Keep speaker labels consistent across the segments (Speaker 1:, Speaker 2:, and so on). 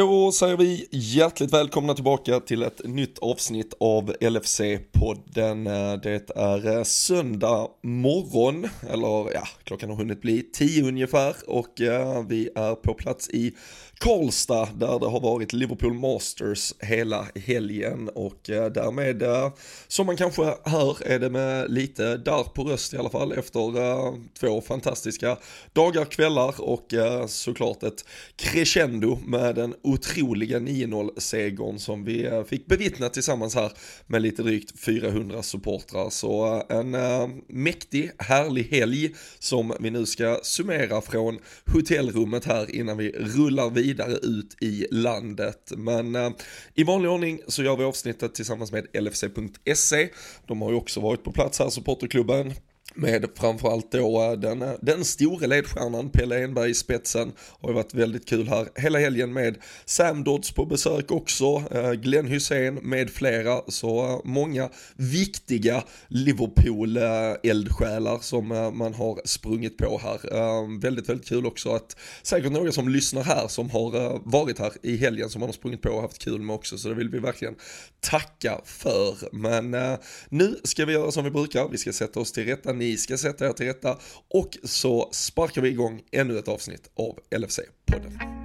Speaker 1: Då säger vi hjärtligt välkomna tillbaka till ett nytt avsnitt av LFC-podden. Det är söndag morgon, eller ja, klockan har hunnit bli tio ungefär och eh, vi är på plats i Karlstad där det har varit Liverpool Masters hela helgen och eh, därmed, eh, som man kanske hör, är det med lite där på röst i alla fall efter två fantastiska dagar, kvällar och såklart ett crescendo med den otroliga 9-0-segern som vi eh, fick bevittna tillsammans här med lite drygt 400 supportrar. Så eh, en eh, mäktig, härlig helg som vi nu ska summera från hotellrummet här innan vi rullar vidare ut i landet. Men äh, i vanlig ordning så gör vi avsnittet tillsammans med LFC.se. De har ju också varit på plats här, supporterklubben med framförallt då eh, den, eh, den store ledstjärnan Pelle Enberg i spetsen. Har ju varit väldigt kul här hela helgen med Sam Dodds på besök också, eh, Glenn Hussein med flera. Så många viktiga Liverpool-eldsjälar som man har sprungit på här. Väldigt, väldigt kul också att säkert några som lyssnar här som har varit här i helgen som man har sprungit på och haft kul med också. Så det vill vi verkligen tacka för. Men nu ska vi göra som vi brukar, vi ska sätta oss till rätta ni ska sätta er till rätta och så sparkar vi igång ännu ett avsnitt av LFC-podden.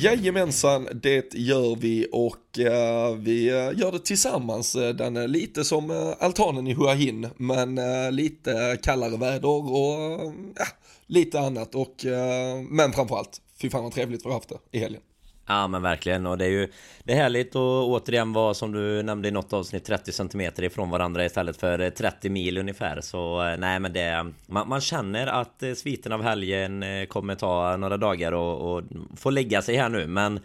Speaker 1: Jajamensan, det gör vi och uh, vi eh, gör det tillsammans. Eh, den är lite som uh, altanen i Hua Hin, men lite kallare väder och lite annat. Och, men framförallt, fy fan vad trevligt vi har haft det i helgen.
Speaker 2: Ja men verkligen. Och det är ju Det är härligt att återigen vara som du nämnde i något avsnitt 30 cm ifrån varandra istället för eh, 30 mil ungefär. Så eh, nej men det Man, man känner att eh, sviten av helgen kommer ta några dagar och, och få lägga sig här nu. Men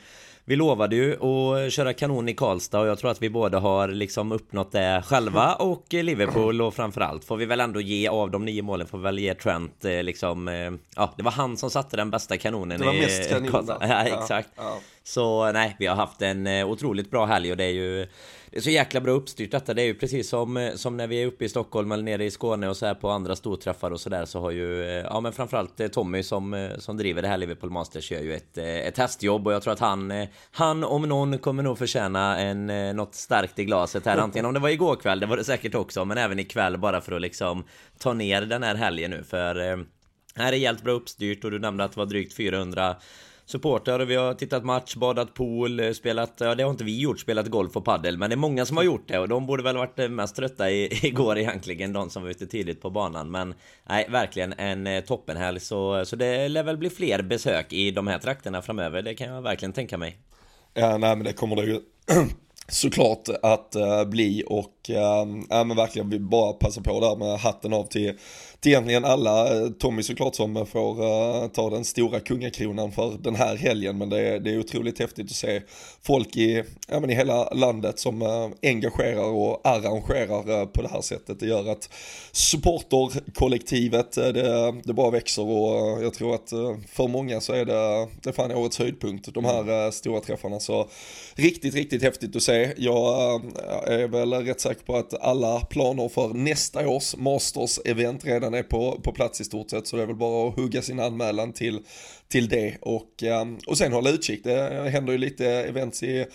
Speaker 2: vi lovade ju att köra kanon i Karlstad och jag tror att vi båda har liksom uppnått det själva och Liverpool och framförallt. Får vi väl ändå ge av de nio målen får vi väl ge Trent eh, liksom eh, Ja det var han som satte den bästa kanonen
Speaker 1: Det var mest kanon
Speaker 2: Ja exakt. Ja, ja. Så nej vi har haft en eh, otroligt bra helg och det är ju det är så jäkla bra uppstyrt detta. Det är ju precis som, eh, som när vi är uppe i Stockholm eller nere i Skåne och så här på andra storträffar och sådär så har ju, eh, ja men framförallt eh, Tommy som, som driver det här Liverpool Masters gör ju ett, ett hästjobb och jag tror att han, han om någon kommer nog förtjäna en, något starkt i glaset här. Antingen om det var igår kväll, det var det säkert också, men även ikväll bara för att liksom ta ner den här helgen nu för här är rejält bra uppstyrt och du nämnde att det var drygt 400 supportrar och vi har tittat match, badat pool, eh, spelat, ja det har inte vi gjort, spelat golf och paddel men det är många som har gjort det och de borde väl varit eh, mest trötta i, igår egentligen, de som var ute tidigt på banan men nej, verkligen en eh, toppenhelg så, så det lär väl bli fler besök i de här trakterna framöver, det kan jag verkligen tänka mig.
Speaker 1: Ja, nej men det kommer det ju såklart att bli och äh, ja men verkligen vi bara passar på där med hatten av till till egentligen alla. Eh, Tommy såklart som får uh, ta den stora kungakronan för den här helgen. Men det är, det är otroligt häftigt att se folk i, ja, men i hela landet som uh, engagerar och arrangerar uh, på det här sättet. Det gör att supporterkollektivet, det, det bara växer och jag tror att för många så är det, det är fan årets höjdpunkt. De här stora träffarna. Så riktigt, riktigt häftigt att se. Jag är väl rätt säker på att alla planer för nästa års Masters-event redan redan är på, på plats i stort sett så det är väl bara att hugga sin anmälan till, till det och, um, och sen hålla utkik. Det händer ju lite events i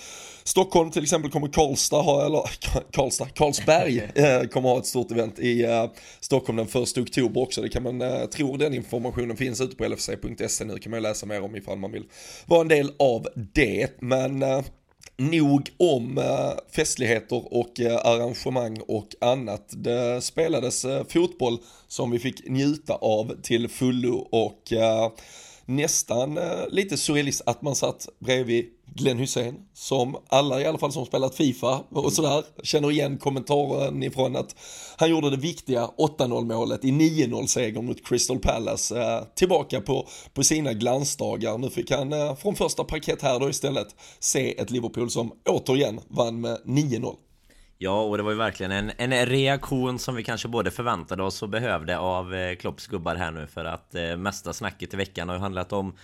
Speaker 1: Stockholm till exempel kommer Karlstad ha, eller Karlstad, Karlsberg eh, kommer ha ett stort event i uh, Stockholm den första oktober också. Det kan man uh, tro den informationen finns ute på lfc.se nu kan man läsa mer om ifall man vill vara en del av det. Men nog om eh, festligheter och eh, arrangemang och annat. Det spelades eh, fotboll som vi fick njuta av till fullo och nästan eh, lite surrealist att man satt bredvid Glenn Hussein som alla i alla fall som spelat Fifa och sådär känner igen kommentaren ifrån att han gjorde det viktiga 8-0 målet i 9-0 segern mot Crystal Palace eh, tillbaka på, på sina glansdagar. Nu fick han eh, från första parkett här då istället se ett Liverpool som återigen vann med 9-0.
Speaker 2: Ja, och det var ju verkligen en, en reaktion som vi kanske både förväntade oss och behövde av eh, Klopps gubbar här nu för att eh, mesta snacket i veckan har ju handlat om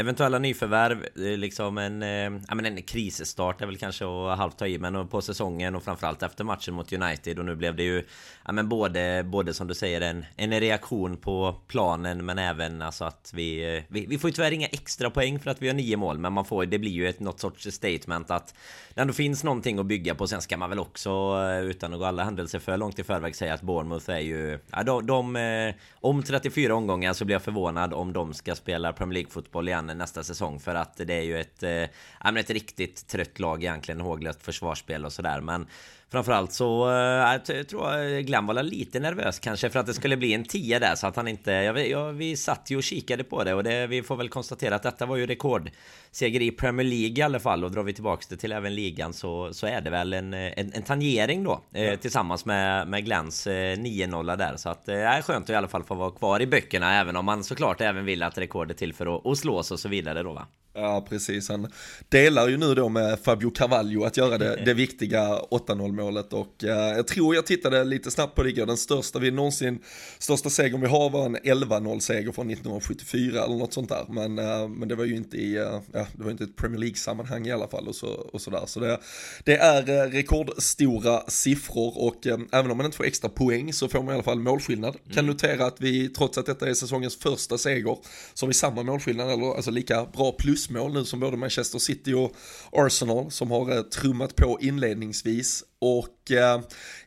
Speaker 2: Eventuella nyförvärv, eh, liksom en, eh, ja, men en krisstart är väl kanske att halvt ta i Men på säsongen och framförallt efter matchen mot United Och nu blev det ju ja, men både, både som du säger en, en reaktion på planen Men även alltså att vi, eh, vi, vi får ju tyvärr inga extra poäng för att vi har nio mål Men man får, det blir ju ett något sorts statement att Det ändå finns någonting att bygga på. Sen ska man väl också eh, utan att gå alla händelser för långt i förväg säga att Bournemouth är ju ja, de, de, Om 34 omgångar så blir jag förvånad om de ska spela Premier League-fotboll igen nästa säsong för att det är ju ett, eh, ett riktigt trött lag egentligen, håglöst försvarsspel och sådär. Men Framförallt så äh, jag tror jag Glenn var lite nervös kanske för att det skulle bli en 10 där så att han inte... Ja, vi, ja, vi satt ju och kikade på det och det, vi får väl konstatera att detta var ju rekordseger i Premier League i alla fall och drar vi tillbaks det till även ligan så, så är det väl en, en, en tangering då eh, ja. tillsammans med, med Glenns eh, 9-0 där så att det eh, är skönt att i alla fall få vara kvar i böckerna även om man såklart även vill att rekordet till för att, att slås och så vidare då va.
Speaker 1: Ja, precis. Han delar ju nu då med Fabio Carvalho att göra det, det viktiga 8-0 målet och eh, jag tror jag tittade lite snabbt på det den största vi någonsin, största segern vi har var en 11-0 seger från 1974 eller något sånt där. Men, eh, men det var ju inte i, eh, ja, det var inte ett Premier League-sammanhang i alla fall och så, och så där. Så det, det är rekordstora siffror och även om man inte får extra poäng så får man i alla fall målskillnad. Mm. Kan notera att vi, trots att detta är säsongens första seger, så har vi samma målskillnad, eller alltså lika bra plus plusmål nu som både Manchester City och Arsenal som har trummat på inledningsvis. Och eh,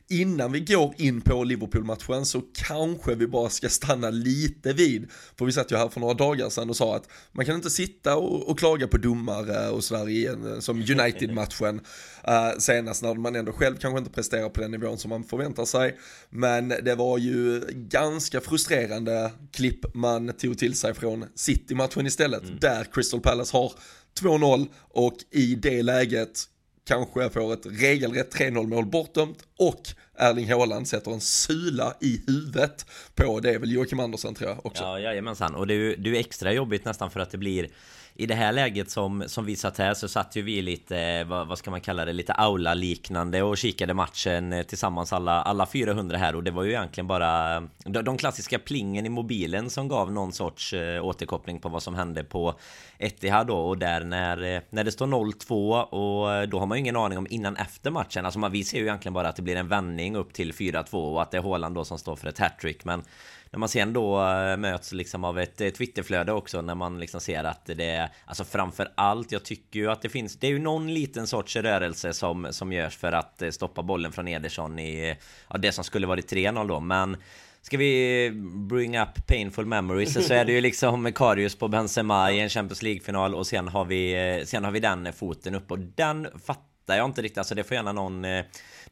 Speaker 1: innan vi går in på Liverpool-matchen så kanske vi bara ska stanna lite vid, för vi satt ju här för några dagar sedan och sa att man kan inte sitta och, och klaga på domare och sådär igen, som United-matchen uh, senast när man ändå själv kanske inte presterar på den nivån som man förväntar sig. Men det var ju ganska frustrerande klipp man tog till sig från City-matchen istället, mm. där Crystal Palace har 2-0 och i det läget kanske får ett regelrätt 3-0 mål bortdömt och Erling Haaland sätter en sula i huvudet på, det är väl Joakim Andersen tror jag också.
Speaker 2: Ja, jajamensan. Och det är ju det är extra jobbigt nästan för att det blir i det här läget som, som vi satt här så satt ju vi lite, eh, vad, vad ska man kalla det, lite aula-liknande och kikade matchen eh, tillsammans alla, alla 400 här. Och det var ju egentligen bara de, de klassiska plingen i mobilen som gav någon sorts eh, återkoppling på vad som hände på Etihad då. Och där när, eh, när det står 0-2 och då har man ju ingen aning om innan efter matchen, alltså man, vi ser ju egentligen bara att det blir en vändning upp till 4-2 och att det är Haaland då som står för ett hattrick. Men när man sen då eh, möts liksom av ett Twitterflöde också när man liksom ser att det är Alltså framför allt, jag tycker ju att det finns Det är ju någon liten sorts rörelse som, som görs för att eh, stoppa bollen från Ederson i Ja det som skulle varit 3-0 då. Men Ska vi bring up painful memories så är det ju liksom Karius på Benzema i en Champions League-final och sen har vi eh, Sen har vi den foten upp. Och den fattar jag inte riktigt. Alltså det får gärna någon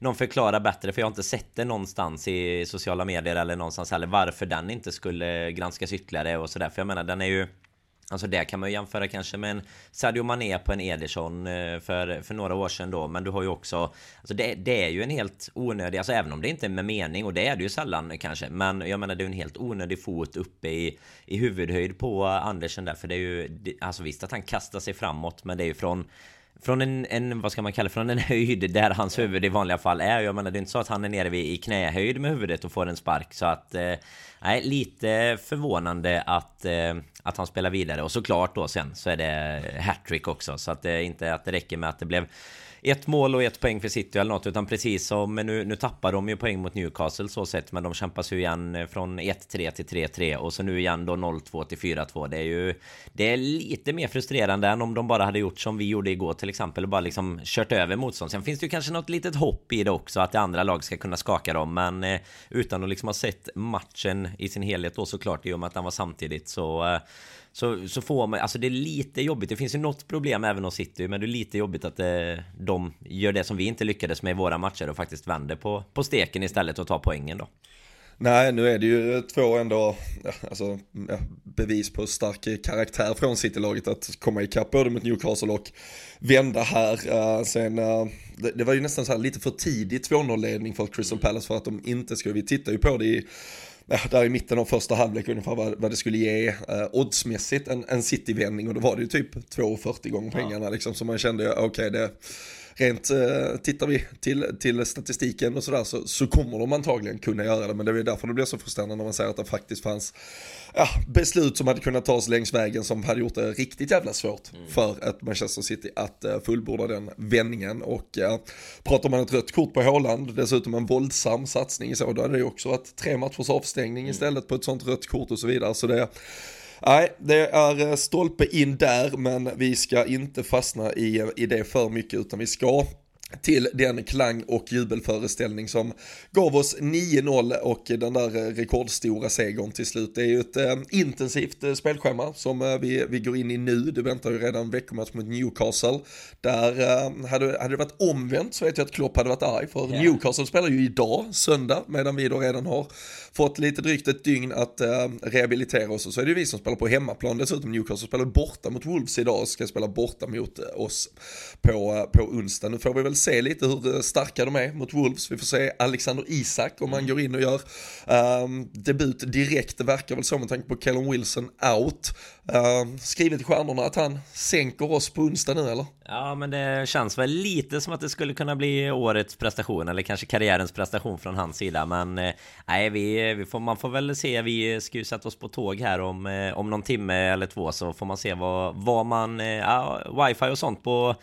Speaker 2: någon förklara bättre för jag har inte sett det någonstans i sociala medier eller någonstans heller varför den inte skulle granskas ytterligare och sådär. För jag menar den är ju Alltså det kan man ju jämföra kanske med en Sadio Mané på en Ederson eh, för, för några år sedan då. Men du har ju också Alltså det, det är ju en helt onödig Alltså även om det inte är med mening och det är det ju sällan kanske Men jag menar det är en helt onödig fot uppe i I huvudhöjd på Andersen där för det är ju Alltså visst att han kastar sig framåt men det är ju från från en, en, vad ska man kalla det, från en höjd där hans huvud i vanliga fall är. Jag menar det är inte så att han är nere vid, i knähöjd med huvudet och får en spark. Så att, eh, nej, lite förvånande att, eh, att han spelar vidare. Och såklart då sen så är det hattrick också. Så att det är inte att det räcker med att det blev ett mål och ett poäng för City eller något utan precis som nu, nu tappar de ju poäng mot Newcastle så sett men de kämpas ju igen eh, från 1-3 till 3-3 och så nu igen då 0-2 till 4-2 det är ju det är lite mer frustrerande än om de bara hade gjort som vi gjorde igår till exempel och bara liksom kört över motstånd. Sen finns det ju kanske något litet hopp i det också att det andra lag ska kunna skaka dem men eh, utan att liksom ha sett matchen i sin helhet då såklart i och med att den var samtidigt så eh, så, så får man, alltså det är lite jobbigt. Det finns ju något problem även hos City, men det är lite jobbigt att det, eh, de gör det som vi inte lyckades med i våra matcher och faktiskt vänder på, på steken istället och tar poängen då.
Speaker 1: Nej, nu är det ju två ändå, alltså, bevis på stark karaktär från City-laget att komma ikapp både mot Newcastle och vända här. Eh, sen, eh, det, det, var ju nästan så här lite för tidigt 2-0-ledning för Crystal Palace för att de inte skulle, vi tittar ju på det i där i mitten av första halvlek ungefär vad, vad det skulle ge eh, oddsmässigt en, en City-vändning och då var det ju typ 2,40 gånger pengarna ja. liksom så man kände okej okay, det rent, eh, tittar vi till, till statistiken och sådär så, så kommer de antagligen kunna göra det. Men det är därför det blir så frustrerande när man säger att det faktiskt fanns ja, beslut som hade kunnat tas längs vägen som hade gjort det riktigt jävla svårt mm. för ett Manchester City att uh, fullborda den vändningen. Och uh, pratar man ett rött kort på Håland, dessutom en våldsam satsning så, då hade det också varit tre matchers avstängning mm. istället på ett sånt rött kort och så vidare. Så det Nej, det är eh, stolpe in där, men vi ska inte fastna i, i det för mycket, utan vi ska till den klang och jubelföreställning som gav oss 9-0 och den där rekordstora segern till slut. Det är ju ett eh, intensivt eh, spelschema som eh, vi, vi går in i nu. Det väntar ju redan veckomatch mot Newcastle. Där eh, hade, hade det varit omvänt så vet jag att Klopp hade varit arg för yeah. Newcastle spelar ju idag, söndag, medan vi då redan har fått lite drygt ett dygn att eh, rehabilitera oss och så är det ju vi som spelar på hemmaplan dessutom. Newcastle spelar borta mot Wolves idag och ska spela borta mot eh, oss på, eh, på onsdag. Nu får vi väl se lite hur eh, starka de är mot Wolves. Vi får se Alexander Isak om han mm. går in och gör um, debut direkt. Det verkar väl så med tanke på Callum Wilson out. Uh, skrivet i stjärnorna att han sänker oss på onsdag nu eller?
Speaker 2: Ja men det känns väl lite som att det skulle kunna bli årets prestation eller kanske karriärens prestation från hans sida men eh, nej vi, vi får, man får väl se vi ska ju sätta oss på tåg här om, eh, om någon timme eller två så får man se vad, vad man, eh, ja, wifi och sånt på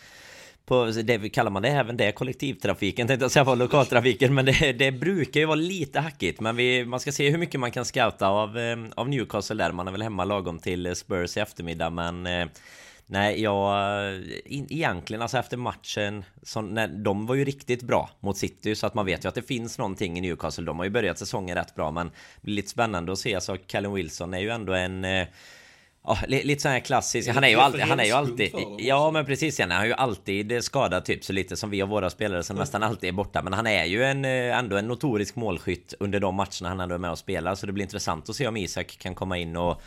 Speaker 2: på, det kallar man det även det, kollektivtrafiken. Tänkte jag säga var lokaltrafiken men det, det brukar ju vara lite hackigt. Men vi, man ska se hur mycket man kan scouta av, eh, av Newcastle där, man är väl hemma lagom till eh, Spurs i eftermiddag men eh, Nej, jag... Egentligen alltså efter matchen som, nej, De var ju riktigt bra mot City Så att man vet ju att det finns någonting i Newcastle. De har ju börjat säsongen rätt bra Men det blir lite spännande att se. Alltså Callum Wilson är ju ändå en Ja, lite sån här klassisk. Han är ju alltid, han är ju alltid, ja men precis Han är ju alltid skadad typ så lite som vi och våra spelare som mm. nästan alltid är borta. Men han är ju en, eh, ändå en notorisk målskytt under de matcherna han ändå är med och spelar. Så det blir intressant att se om Isak kan komma in och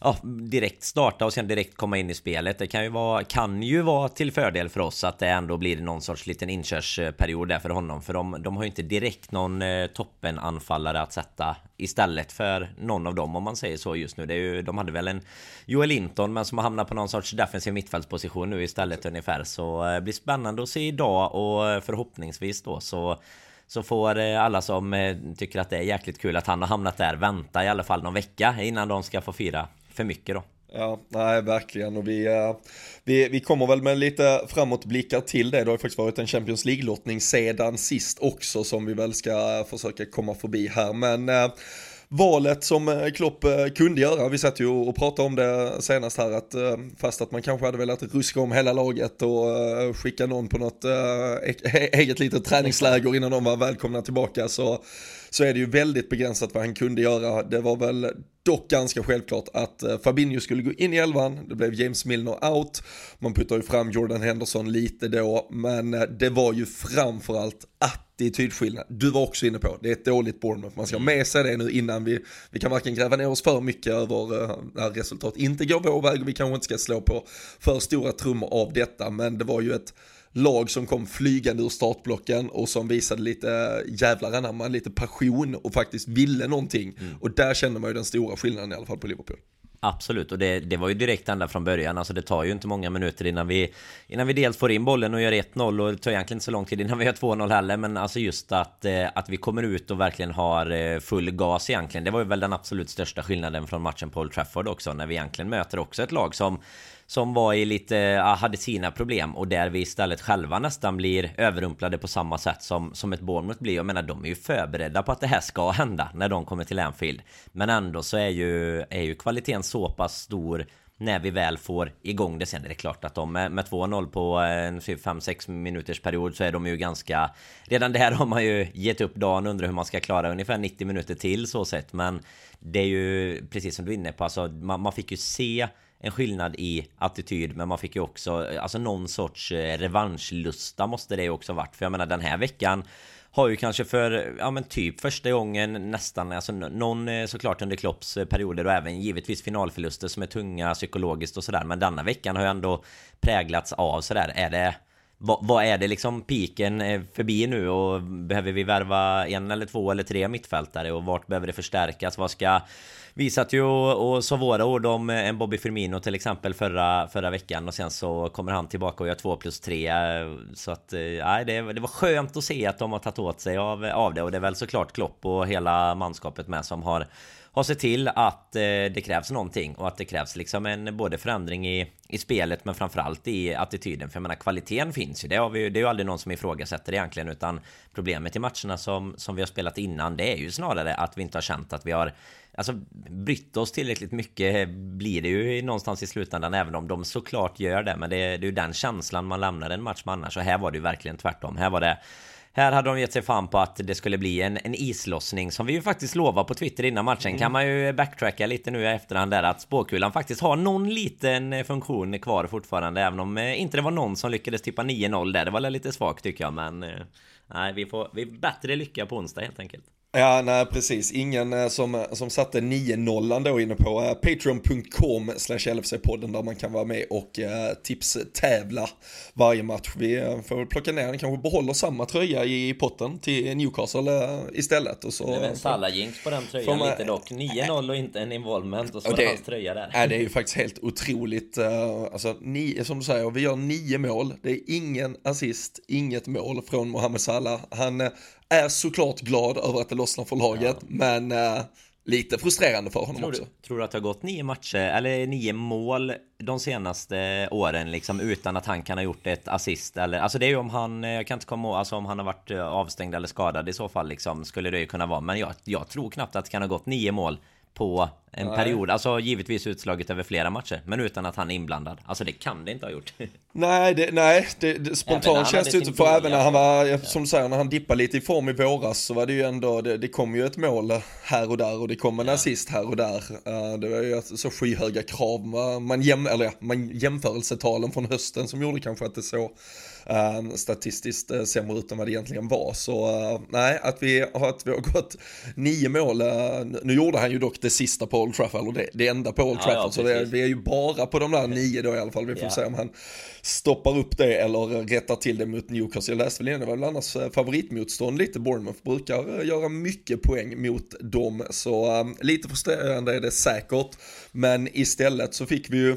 Speaker 2: ja, direkt starta och sen direkt komma in i spelet. Det kan ju vara, kan ju vara till fördel för oss att det ändå blir någon sorts liten inkörsperiod där för honom. För de, de har ju inte direkt någon eh, toppenanfallare att sätta istället för någon av dem om man säger så just nu. Det är ju, de hade väl en Joel Linton men som har hamnat på någon sorts defensiv mittfältsposition nu istället ungefär. Så eh, det blir spännande att se idag och eh, förhoppningsvis då så så får alla som tycker att det är jäkligt kul att han har hamnat där vänta i alla fall någon vecka innan de ska få fira för mycket då.
Speaker 1: Ja, nej verkligen och vi, eh, vi, vi kommer väl med lite framåtblickar till det. Det har ju faktiskt varit en Champions League-lottning sedan sist också som vi väl ska eh, försöka komma förbi här. Men eh, valet som Klopp kunde göra. Vi satt ju och pratade om det senast här att fast att man kanske hade velat ruska om hela laget och skicka någon på något eget litet träningsläger innan de var välkomna tillbaka så så är det ju väldigt begränsat vad han kunde göra. Det var väl dock ganska självklart att eh, Fabinho skulle gå in i elvan, det blev James Milner out, man puttar ju fram Jordan Henderson lite då, men eh, det var ju framförallt attitydskillnad. Du var också inne på, det är ett dåligt Bournemouth, man ska ha med sig det nu innan vi, vi kan varken gräva ner oss för mycket över eh, när resultat inte går vår väg och vi kanske inte ska slå på för stora trummor av detta, men det var ju ett lag som kom flygande ur startblocken och som visade lite jävlar anamma, lite passion och faktiskt ville någonting. Mm. Och där kände man ju den stora skillnaden i alla fall på Liverpool.
Speaker 2: Absolut, och det, det var ju direkt ända från början. Alltså det tar ju inte många minuter innan vi Innan vi dels får in bollen och gör 1-0 och det tar egentligen inte så lång tid innan vi gör 2-0 heller. Men alltså just att, eh, att vi kommer ut och verkligen har eh, full gas egentligen. Det var ju väl den absolut största skillnaden från matchen på Old Trafford också. När vi egentligen möter också ett lag som som var i lite, ja, hade sina problem och där vi istället själva nästan blir överrumplade på samma sätt som, som ett Bournemouth blir. Jag menar de är ju förberedda på att det här ska hända när de kommer till Anfield. Men ändå så är ju, är ju kvaliteten så pass stor när vi väl får igång det sen är det klart att de med, med 2-0 på en typ 5-6 minuters period så är de ju ganska Redan där har man ju gett upp dagen undrar hur man ska klara ungefär 90 minuter till så sett men Det är ju precis som du är inne på alltså man, man fick ju se en skillnad i attityd men man fick ju också alltså någon sorts eh, revanschlusta måste det ju också varit. För jag menar den här veckan har ju kanske för, ja men typ första gången nästan, alltså någon eh, såklart under Klopps eh, perioder och även givetvis finalförluster som är tunga psykologiskt och sådär. Men denna veckan har ju ändå präglats av sådär, är det vad, vad, är det liksom piken förbi nu? Och behöver vi värva en eller två eller tre mittfältare? Och vart behöver det förstärkas? Vad ska vi satt ju och, och sa våra ord om eh, en Bobby Firmino till exempel förra, förra veckan och sen så kommer han tillbaka och gör 2 plus 3 Så att, eh, nej, det, det var skönt att se att de har tagit åt sig av, av det och det är väl såklart Klopp och hela manskapet med som har har sett till att eh, det krävs någonting och att det krävs liksom en både förändring i, i spelet men framförallt i attityden. För jag menar kvaliteten finns ju. Det, har vi, det är ju aldrig någon som ifrågasätter egentligen utan problemet i matcherna som, som vi har spelat innan det är ju snarare att vi inte har känt att vi har Alltså brytt oss tillräckligt mycket blir det ju någonstans i slutändan även om de såklart gör det men det, det är ju den känslan man lämnar en match med annars och här var det ju verkligen tvärtom. Här var det här hade de gett sig fan på att det skulle bli en, en islossning som vi ju faktiskt lovade på Twitter innan matchen. Mm. Kan man ju backtracka lite nu i efterhand där att spåkulan faktiskt har någon liten eh, funktion kvar fortfarande. Även om eh, inte det var någon som lyckades tippa 9-0 där. Det var lite svagt tycker jag men... Eh, nej, vi får vi bättre lycka på onsdag helt enkelt.
Speaker 1: Ja, nej precis. Ingen eh, som, eh, som satte 9-0 då inne på uh, patreon.com slash LFC-podden där man kan vara med och uh, tipstävla varje match. Vi uh, får väl plocka ner den, kanske behåller samma tröja i potten till Newcastle istället. Och så,
Speaker 2: det är en Salla-jinx på den tröjan man, lite dock. 9-0 och inte en involvement och så och det, hans tröja där.
Speaker 1: Ja, det är ju faktiskt helt otroligt. alltså, ni, som du säger, vi gör nio mål. Det är ingen assist, inget mål från Mohamed Salah. Han är såklart glad över att det lossnar för laget, ja. men äh, lite frustrerande för honom
Speaker 2: tror
Speaker 1: också.
Speaker 2: Du, tror du att det har gått nio matcher, eller nio mål de senaste åren liksom utan att han kan ha gjort ett assist eller alltså det är ju om han, jag kan inte komma ihåg, alltså om han har varit eh, avstängd eller skadad i så fall liksom skulle det ju kunna vara men jag, jag tror knappt att det kan ha gått nio mål på en nej. period, alltså givetvis utslaget över flera matcher, men utan att han är inblandad. Alltså det kan det inte ha gjort.
Speaker 1: nej, det, nej, det, det spontant känns det inte, för även när han var, som du säger, när han dippade lite i form i våras så var det ju ändå, det, det kom ju ett mål här och där och det kom en ja. assist här och där. Uh, det var ju så skyhöga krav, man, jäm, eller ja, man jämförelsetalen från hösten som gjorde kanske att det så uh, statistiskt uh, sämre ut än vad det egentligen var. Så uh, nej, att vi, att vi har gått nio mål, uh, nu gjorde han ju dock det sista på Old Trafford, eller det, det enda på Old Trafford, ja, så det, vi är ju bara på de där nio då i alla fall, vi får ja. se om han stoppar upp det eller rättar till det mot Newcastle. Jag läste väl igen, det var väl annars favoritmotstånd lite, Bournemouth brukar göra mycket poäng mot dem, så um, lite frustrerande är det säkert, men istället så fick vi ju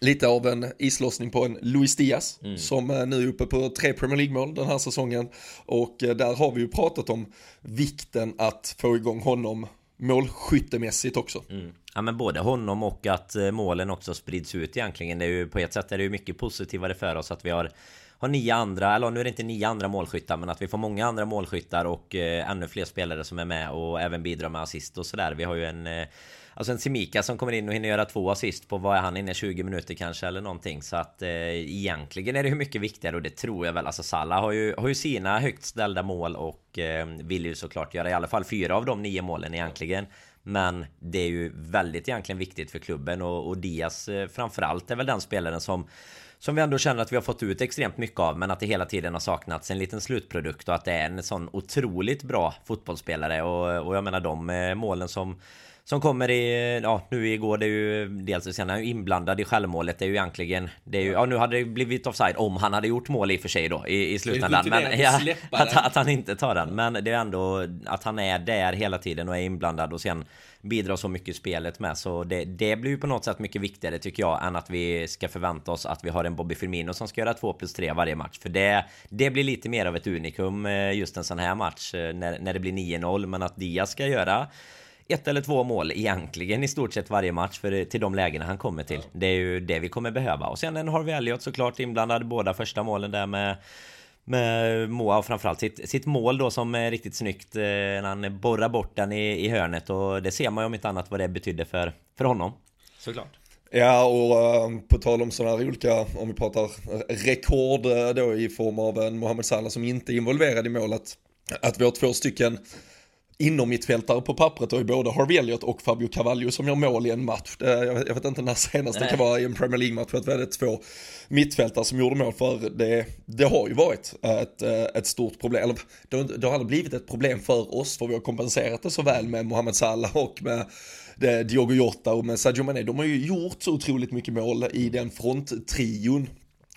Speaker 1: lite av en islossning på en Luis Diaz mm. som nu är uppe på tre Premier League-mål den här säsongen. Och eh, där har vi ju pratat om vikten att få igång honom målskyttemässigt också. Mm.
Speaker 2: Ja men både honom och att eh, målen också sprids ut egentligen. Det är ju på ett sätt är det ju mycket positivare för oss att vi har har nio andra, eller nu är det inte nio andra målskyttar men att vi får många andra målskyttar och eh, ännu fler spelare som är med och även bidrar med assist och sådär. Vi har ju en eh, Alltså en Simika som kommer in och hinner göra två assist på vad är han inne 20 minuter kanske eller någonting. Så att eh, egentligen är det ju mycket viktigare och det tror jag väl. Alltså Salah har ju, har ju sina högt ställda mål och eh, vill ju såklart göra i alla fall fyra av de nio målen egentligen. Men det är ju väldigt egentligen viktigt för klubben och, och Diaz eh, framförallt är väl den spelaren som som vi ändå känner att vi har fått ut extremt mycket av men att det hela tiden har saknats en liten slutprodukt och att det är en sån otroligt bra fotbollsspelare. Och, och jag menar de eh, målen som som kommer i, ja nu igår det är ju dels sen är inblandad i självmålet det är ju egentligen det är ju, ja nu hade det blivit offside om han hade gjort mål i och för sig då i, i slutändan. Men ja, att, att, han inte tar den. Men det är ändå att han är där hela tiden och är inblandad och sen bidrar så mycket i spelet med. Så det, det blir ju på något sätt mycket viktigare tycker jag än att vi ska förvänta oss att vi har en Bobby Firmino som ska göra 2 plus 3 varje match. För det det blir lite mer av ett unikum eh, just en sån här match eh, när, när det blir 9-0 men att Diaz ska göra ett eller två mål egentligen i stort sett varje match för, till de lägena han kommer till. Det är ju det vi kommer behöva. Och sen en Harvey Elliot såklart inblandad båda första målen där med med Moa och framförallt sitt, sitt mål då som är riktigt snyggt eh, när han borrar bort den i, i hörnet och det ser man ju om inte annat vad det betydde för, för honom. Såklart.
Speaker 1: Ja, och uh, på tal om sådana här olika, om vi pratar rekord uh, då i form av en Mohamed Salah som inte är involverad i målet. Att vi har två stycken inom mittfältare på pappret och både Harvey Elliott och Fabio Cavallo som gör mål i en match. Jag vet inte när senast det kan vara i en Premier League-match, att vi hade två mittfältare som gjorde mål för det, det har ju varit ett, ett stort problem, eller det, det har aldrig blivit ett problem för oss för vi har kompenserat det så väl med Mohamed Salah och med Diogo Jota och med Sadio Mané. De har ju gjort så otroligt mycket mål i den fronttrion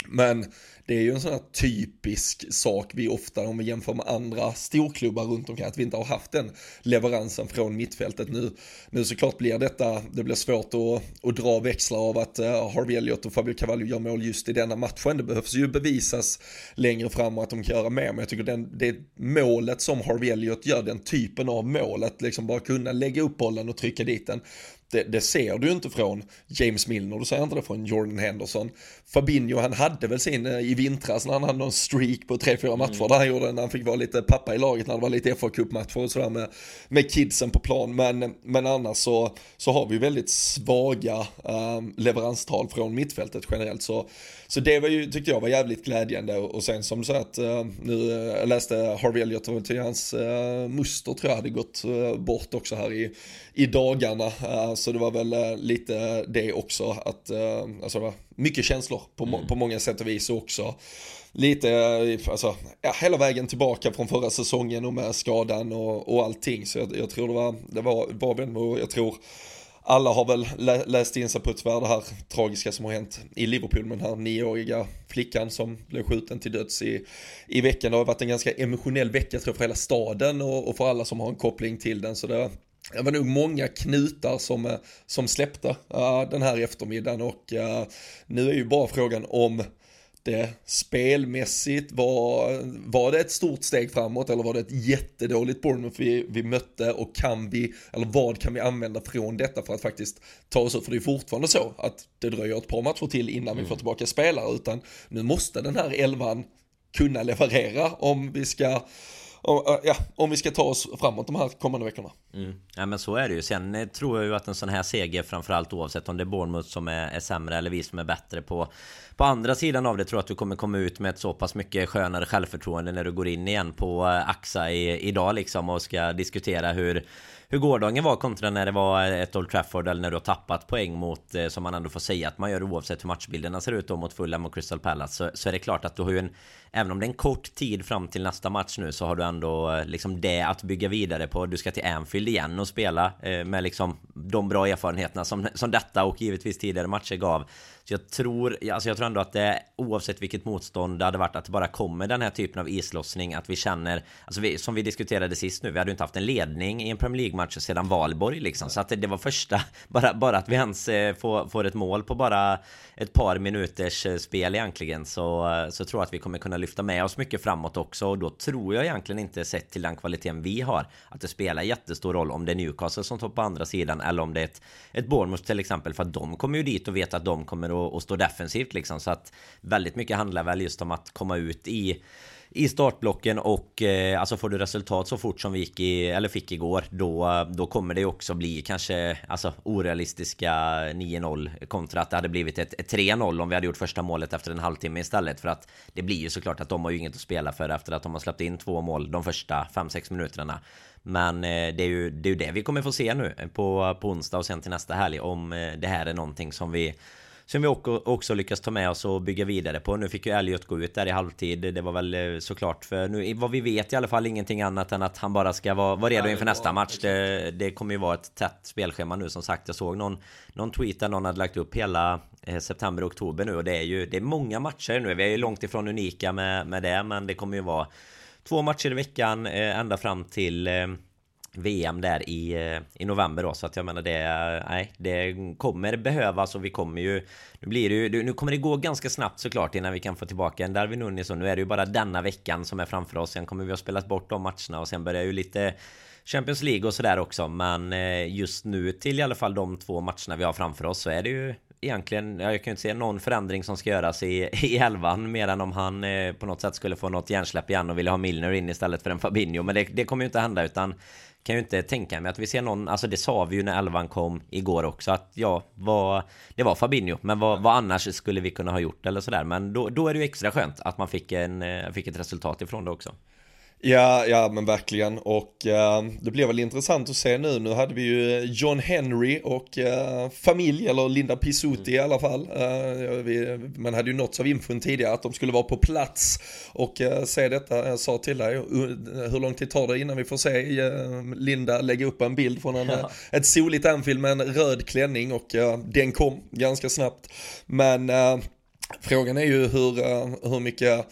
Speaker 1: Men det är ju en sån här typisk sak vi ofta, om vi jämför med andra storklubbar runt omkring, att vi inte har haft den leveransen från mittfältet. Nu, nu såklart blir detta, det blir svårt att, att dra växlar av att uh, Harvey Elliott och Fabio Cavallo gör mål just i denna matchen. Det behövs ju bevisas längre fram att de kan göra mer, men jag tycker den, det målet som Harvey Elliott gör, den typen av målet, liksom bara kunna lägga upp bollen och trycka dit den, det, det, ser du inte från James Milner, du ser inte det från Jordan Henderson. Fabinho, han hade väl sin eh, i vintras när han hade någon streak på 3-4 mm. matcher mm. där han gjorde när han fick vara lite pappa i laget när det var lite fa Cup-matcher och sådär med, med kidsen på plan. Men, men annars så, så har vi väldigt svaga um, leveranstal från mittfältet generellt. Så, så det var ju, tyckte jag var jävligt glädjande och sen som du säger att uh, nu, jag läste Harvey Elliott till hans uh, muster tror jag hade gått uh, bort också här i, i dagarna. så det var väl lite det också att, alltså det var mycket känslor på, mm. på många sätt och vis också. Lite, alltså, ja, hela vägen tillbaka från förra säsongen och med skadan och, och allting. Så jag, jag tror det var, det var, var väl, jag tror alla har väl lä läst in sig på tyvärr det här tragiska som har hänt i Liverpool med den här nioåriga flickan som blev skjuten till döds i, i veckan. Det har varit en ganska emotionell vecka tror jag för hela staden och, och för alla som har en koppling till den. Så det, det var nog många knutar som, eh, som släppte uh, den här eftermiddagen och uh, nu är ju bara frågan om det spelmässigt var, var det ett stort steg framåt eller var det ett jättedåligt Bournemouth vi, vi mötte och kan vi, eller vad kan vi använda från detta för att faktiskt ta oss ut? För det är fortfarande så att det dröjer ett par matcher till innan mm. vi får tillbaka spelare utan nu måste den här elvan kunna leverera om vi ska om, ja, om vi ska ta oss framåt de här kommande veckorna.
Speaker 2: Mm. Ja men så är det ju. Sen eh, tror jag ju att en sån här seger framförallt oavsett om det är Bournemouth som är, är sämre eller vi som är bättre på På andra sidan av det tror jag att du kommer komma ut med ett så pass mycket skönare självförtroende när du går in igen på eh, AXA i, idag liksom och ska diskutera hur hur gårdagen var kontra när det var eh, ett Old Trafford eller när du har tappat poäng mot som man ändå får säga att man gör oavsett hur matchbilderna ser ut då mot Fulham och Crystal Palace så, så är det klart att du har ju en Även om det är en kort tid fram till nästa match nu så har du ändå eh, liksom det att bygga vidare på. Du ska till Anfield igen och spela eh, med liksom de bra erfarenheterna som, som detta och givetvis tidigare matcher gav. Så jag tror, alltså jag tror ändå att det oavsett vilket motstånd det hade varit att det bara kommer den här typen av islossning att vi känner Alltså vi, som vi diskuterade sist nu, vi hade ju inte haft en ledning i en Premier League-match sedan Valborg liksom Så att det, det, var första, bara, bara att vi ens eh, får, får ett mål på bara ett par minuters eh, spel egentligen Så, så tror jag att vi kommer kunna lyfta lyfta med oss mycket framåt också Och då tror jag egentligen inte sett till den kvaliteten vi har Att det spelar jättestor roll om det är Newcastle som står på andra sidan Eller om det är ett, ett Bournemouth till exempel För att de kommer ju dit och vet att de kommer att stå defensivt liksom. Så att väldigt mycket handlar väl just om att komma ut i i startblocken och eh, alltså får du resultat så fort som vi gick i, eller fick igår då, då kommer det också bli kanske alltså orealistiska 9-0 kontra att det hade blivit ett, ett 3-0 om vi hade gjort första målet efter en halvtimme istället. För att det blir ju såklart att de har ju inget att spela för efter att de har släppt in två mål de första 5-6 minuterna. Men eh, det är, ju, det är ju det vi kommer få se nu på, på onsdag och sen till nästa helg om eh, det här är någonting som vi som vi också lyckas ta med oss och bygga vidare på. Nu fick ju Elliot gå ut där i halvtid. Det var väl eh, såklart för nu, vad vi vet i alla fall ingenting annat än att han bara ska vara, vara redo inför nästa match. Det, det kommer ju vara ett tätt spelschema nu som sagt. Jag såg någon, någon tweet där någon hade lagt upp hela eh, september och oktober nu och det är ju det är många matcher nu. Vi är ju långt ifrån unika med, med det, men det kommer ju vara två matcher i veckan eh, ända fram till VM där i, eh, i november då så att jag menar det Nej det kommer behövas och vi kommer ju Nu blir det ju Nu kommer det gå ganska snabbt såklart innan vi kan få tillbaka en Darwin Nunes och nu är det ju bara denna veckan som är framför oss Sen kommer vi ha spelat bort de matcherna och sen börjar ju lite Champions League och sådär också men eh, just nu till i alla fall de två matcherna vi har framför oss så är det ju egentligen, jag kan ju inte se någon förändring som ska göras i, i elvan mer än om han eh, på något sätt skulle få något hjärnsläpp igen och vilja ha Milner in istället för en Fabinho. Men det, det kommer ju inte hända utan kan ju inte tänka mig att vi ser någon, alltså det sa vi ju när elvan kom igår också att ja, vad, det var Fabinho, men vad, vad annars skulle vi kunna ha gjort eller sådär. Men då, då är det ju extra skönt att man fick, en, eh, fick ett resultat ifrån det också.
Speaker 1: Ja, ja men verkligen och uh, det blir väl intressant att se nu. Nu hade vi ju John Henry och uh, familj, eller Linda Pisuti mm. i alla fall. Uh, vi, man hade ju nåtts av infon tidigare att de skulle vara på plats och se detta. Jag sa till dig, hur lång tid tar det innan vi får se Linda lägga upp en bild från en, ja. ett soligt Anfield med en röd klänning och den kom ganska snabbt. Men Frågan är ju hur, hur mycket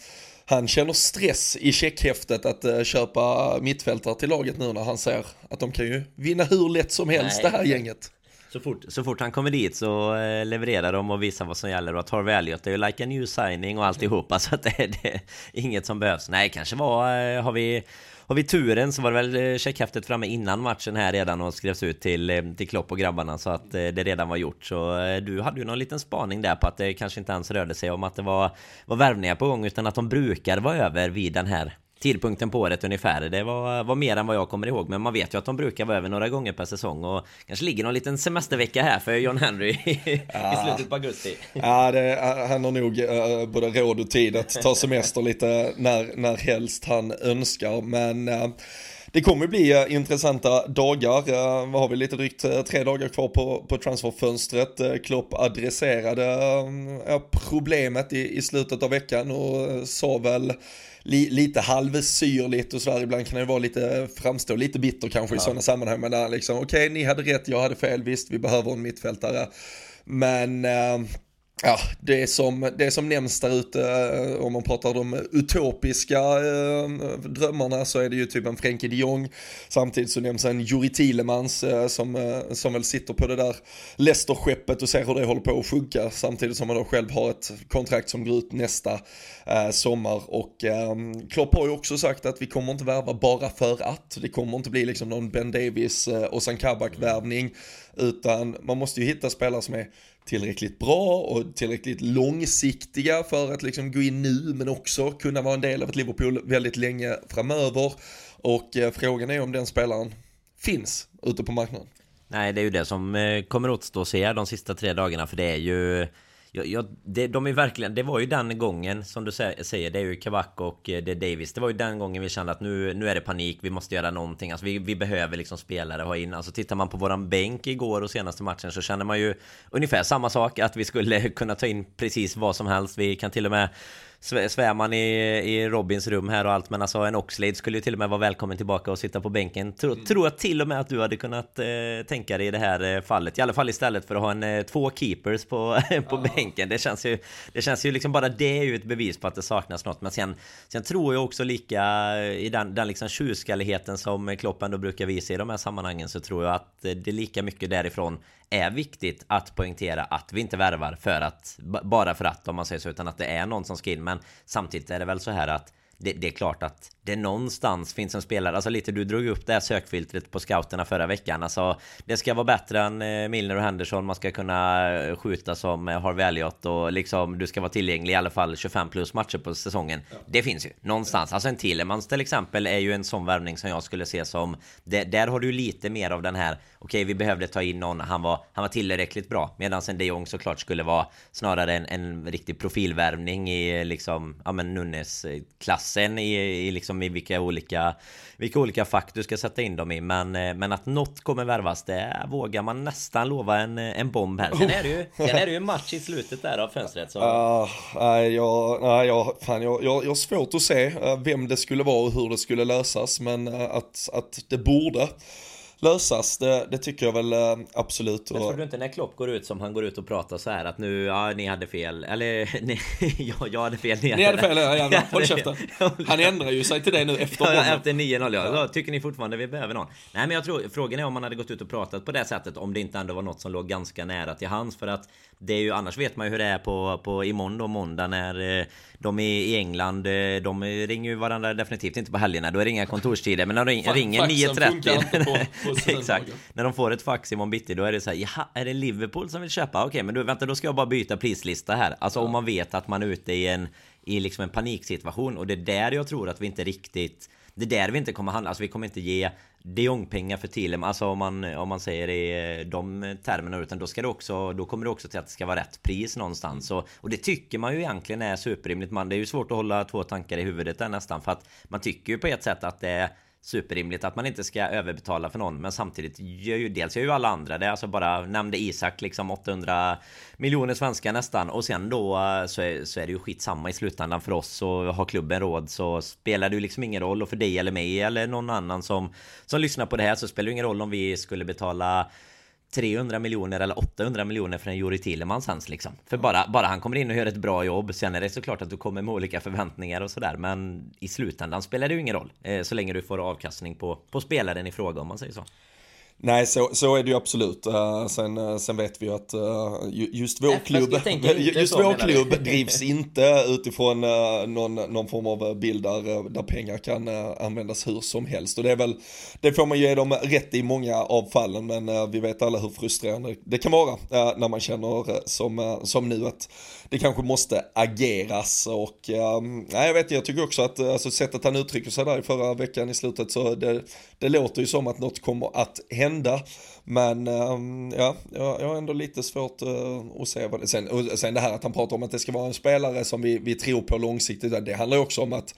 Speaker 1: han känner stress i checkhäftet att uh, köpa mittfältare till laget nu när han ser att de kan ju vinna hur lätt som helst Nej. det här gänget.
Speaker 2: Så fort, så fort han kommer dit så eh, levererar de och visar vad som gäller och Harvey Elliot är ju like a new signing och alltihopa så att det, det är inget som behövs. Nej, kanske var, eh, har vi har vi turen så var det väl eh, checkhäftet framme innan matchen här redan och skrevs ut till, eh, till Klopp och grabbarna så att eh, det redan var gjort. Så du hade ju någon liten spaning där på att det kanske inte ens rörde sig om att det var, var värvningar på gång utan att de brukar vara över vid den här tidpunkten på året ungefär. Det var, var mer än vad jag kommer ihåg. Men man vet ju att de brukar vara över några gånger per säsong. Och kanske ligger någon liten semestervecka här för John Henry i, ja. slutet på augusti.
Speaker 1: Ja, det, han har nog uh, både råd och tid att ta semester lite när, när helst han önskar. Men uh, det kommer bli uh, intressanta dagar. Uh, vad har vi? Lite drygt uh, tre dagar kvar på, på transferfönstret. Klopp adresserade problemet i, i slutet av veckan och sa väl li, lite halvsyrligt och sådär. Ibland kan det vara lite, framstå lite bitter kanske ja. i sådana sammanhang. Men där liksom, okej, okay, ni hade rätt, jag hade fel, visst, vi behöver en mittfältare. Men äh, Ja, det som, det som nämns där ute, eh, om man pratar om utopiska eh, drömmarna så är det ju typ en Frenkie de Jong. Samtidigt så nämns en Juri Thielemans eh, som, eh, som väl sitter på det där Leicester-skeppet och ser hur det håller på att funka. Samtidigt som man då själv har ett kontrakt som går ut nästa eh, sommar. Och eh, Klopp har ju också sagt att vi kommer inte värva bara för att. Det kommer inte bli liksom någon Ben Davis eh, och San Kabak-värvning. Utan man måste ju hitta spelare som är tillräckligt bra och tillräckligt långsiktiga för att liksom gå in nu men också kunna vara en del av ett Liverpool väldigt länge framöver. Och eh, frågan är om den spelaren finns ute på marknaden.
Speaker 2: Nej, det är ju det som eh, kommer återstå att se de sista tre dagarna för det är ju jag, jag, det, de är verkligen, det var ju den gången som du säger, det är ju Kavak och eh, det är Davis. Det var ju den gången vi kände att nu, nu är det panik, vi måste göra någonting. Alltså vi, vi behöver liksom spelare ha in. Alltså tittar man på våran bänk igår och senaste matchen så känner man ju ungefär samma sak. Att vi skulle kunna ta in precis vad som helst. Vi kan till och med svär man i, i Robins rum här och allt Men alltså en Oxlade skulle ju till och med vara välkommen tillbaka och sitta på bänken Tro, mm. Tror jag till och med att du hade kunnat eh, tänka dig i det här eh, fallet I alla fall istället för att ha en, eh, två keepers på, på ja. bänken Det känns ju Det känns ju liksom bara det är ju ett bevis på att det saknas något Men sen Sen tror jag också lika i den, den liksom tjurskalligheten som Klopp ändå brukar visa i de här sammanhangen Så tror jag att det är lika mycket därifrån är viktigt att poängtera att vi inte värvar för att bara för att om man säger så utan att det är någon som ska in. Men samtidigt är det väl så här att det, det, är klart att det någonstans finns en spelare, alltså lite du drog upp det här sökfiltret på scouterna förra veckan. Alltså Det ska vara bättre än eh, Milner och Henderson, man ska kunna eh, skjuta som eh, Harvey Elliot och liksom du ska vara tillgänglig i alla fall 25 plus matcher på säsongen. Ja. Det finns ju någonstans, alltså en Tillemans till exempel är ju en sån värvning som jag skulle se som det, Där har du lite mer av den här Okej okay, vi behövde ta in någon, han var, han var tillräckligt bra. Medan en de Jong såklart skulle vara snarare en, en riktig profilvärvning i liksom, ja men Nunnes klassen i, i liksom i vilka olika vilka olika fack du ska sätta in dem i men, eh, men att något kommer värvas det vågar man nästan lova en, en bomb här. Sen är det ju, sen är det ju match i slutet där av fönstret. Så.
Speaker 1: Uh, nej, jag, nej jag, fan, jag, jag, jag har svårt att se eh, vem det skulle vara och hur det skulle lösas men eh, att, att det borde lösas, det, det tycker jag väl äh, absolut.
Speaker 2: Men tror du inte när Klopp går ut som han går ut och pratar så här att nu, ja ni hade fel, eller nej, jag, jag hade fel,
Speaker 1: ni hade, ni hade fel, ja, jävlar, håll käften. Han ändrar ju sig till det nu efter
Speaker 2: ja, Efter 9-0 ja. ja. Tycker ni fortfarande vi behöver någon? Nej men jag tror, frågan är om man hade gått ut och pratat på det sättet om det inte ändå var något som låg ganska nära till hands för att det är ju annars vet man ju hur det är på, på imorgon då måndag när eh, de är i England. Eh, de ringer ju varandra definitivt inte på helgerna. Då är det inga kontorstider. Men när de ringer 9.30. Exakt. När de får ett fax imorgon bitti då är det så här. Jaha, är det Liverpool som vill köpa? Okej, men då, vänta, då ska jag bara byta prislista här. Alltså ja. om man vet att man är ute i en i liksom en paniksituation och det är där jag tror att vi inte riktigt det är där vi inte kommer handla, alltså vi kommer inte ge de Jong-pengar för Tilem, alltså om man, om man säger i de termerna utan då ska det också, då kommer det också till att det ska vara rätt pris någonstans och, och det tycker man ju egentligen är superrimligt man, det är ju svårt att hålla två tankar i huvudet där nästan för att man tycker ju på ett sätt att det är superrimligt att man inte ska överbetala för någon men samtidigt gör ju dels gör ju alla andra det alltså bara nämnde Isak liksom 800 miljoner svenskar nästan och sen då eh, så är, så är det ju skitsamma i slutändan för oss och har klubben råd så spelar det ju liksom ingen roll och för dig eller mig eller någon annan som som lyssnar på det här så spelar det ingen roll om vi skulle betala 300 miljoner eller 800 miljoner för en Juri Tillemans hans liksom. För bara, bara han kommer in och gör ett bra jobb, sen är det såklart att du kommer med olika förväntningar och sådär. Men i slutändan spelar det ju ingen roll. Eh, så länge du får avkastning på, på spelaren i fråga om man säger så.
Speaker 1: Nej, så, så är det ju absolut. Uh, sen, uh, sen vet vi ju att uh, just vår klubb, just vår klubb drivs inte utifrån någon, någon form av bild där, där pengar kan användas hur som helst. Och det är väl, det får man ge dem rätt i många av fallen, men vi vet alla hur frustrerande det kan vara när man känner som, som nu att det kanske måste ageras och um, jag vet jag tycker också att alltså, sättet han uttrycker sig där i förra veckan i slutet så det, det låter ju som att något kommer att hända. Men um, ja, jag, jag har ändå lite svårt uh, att se vad det sen, och sen det här att han pratar om att det ska vara en spelare som vi, vi tror på långsiktigt, det handlar ju också om att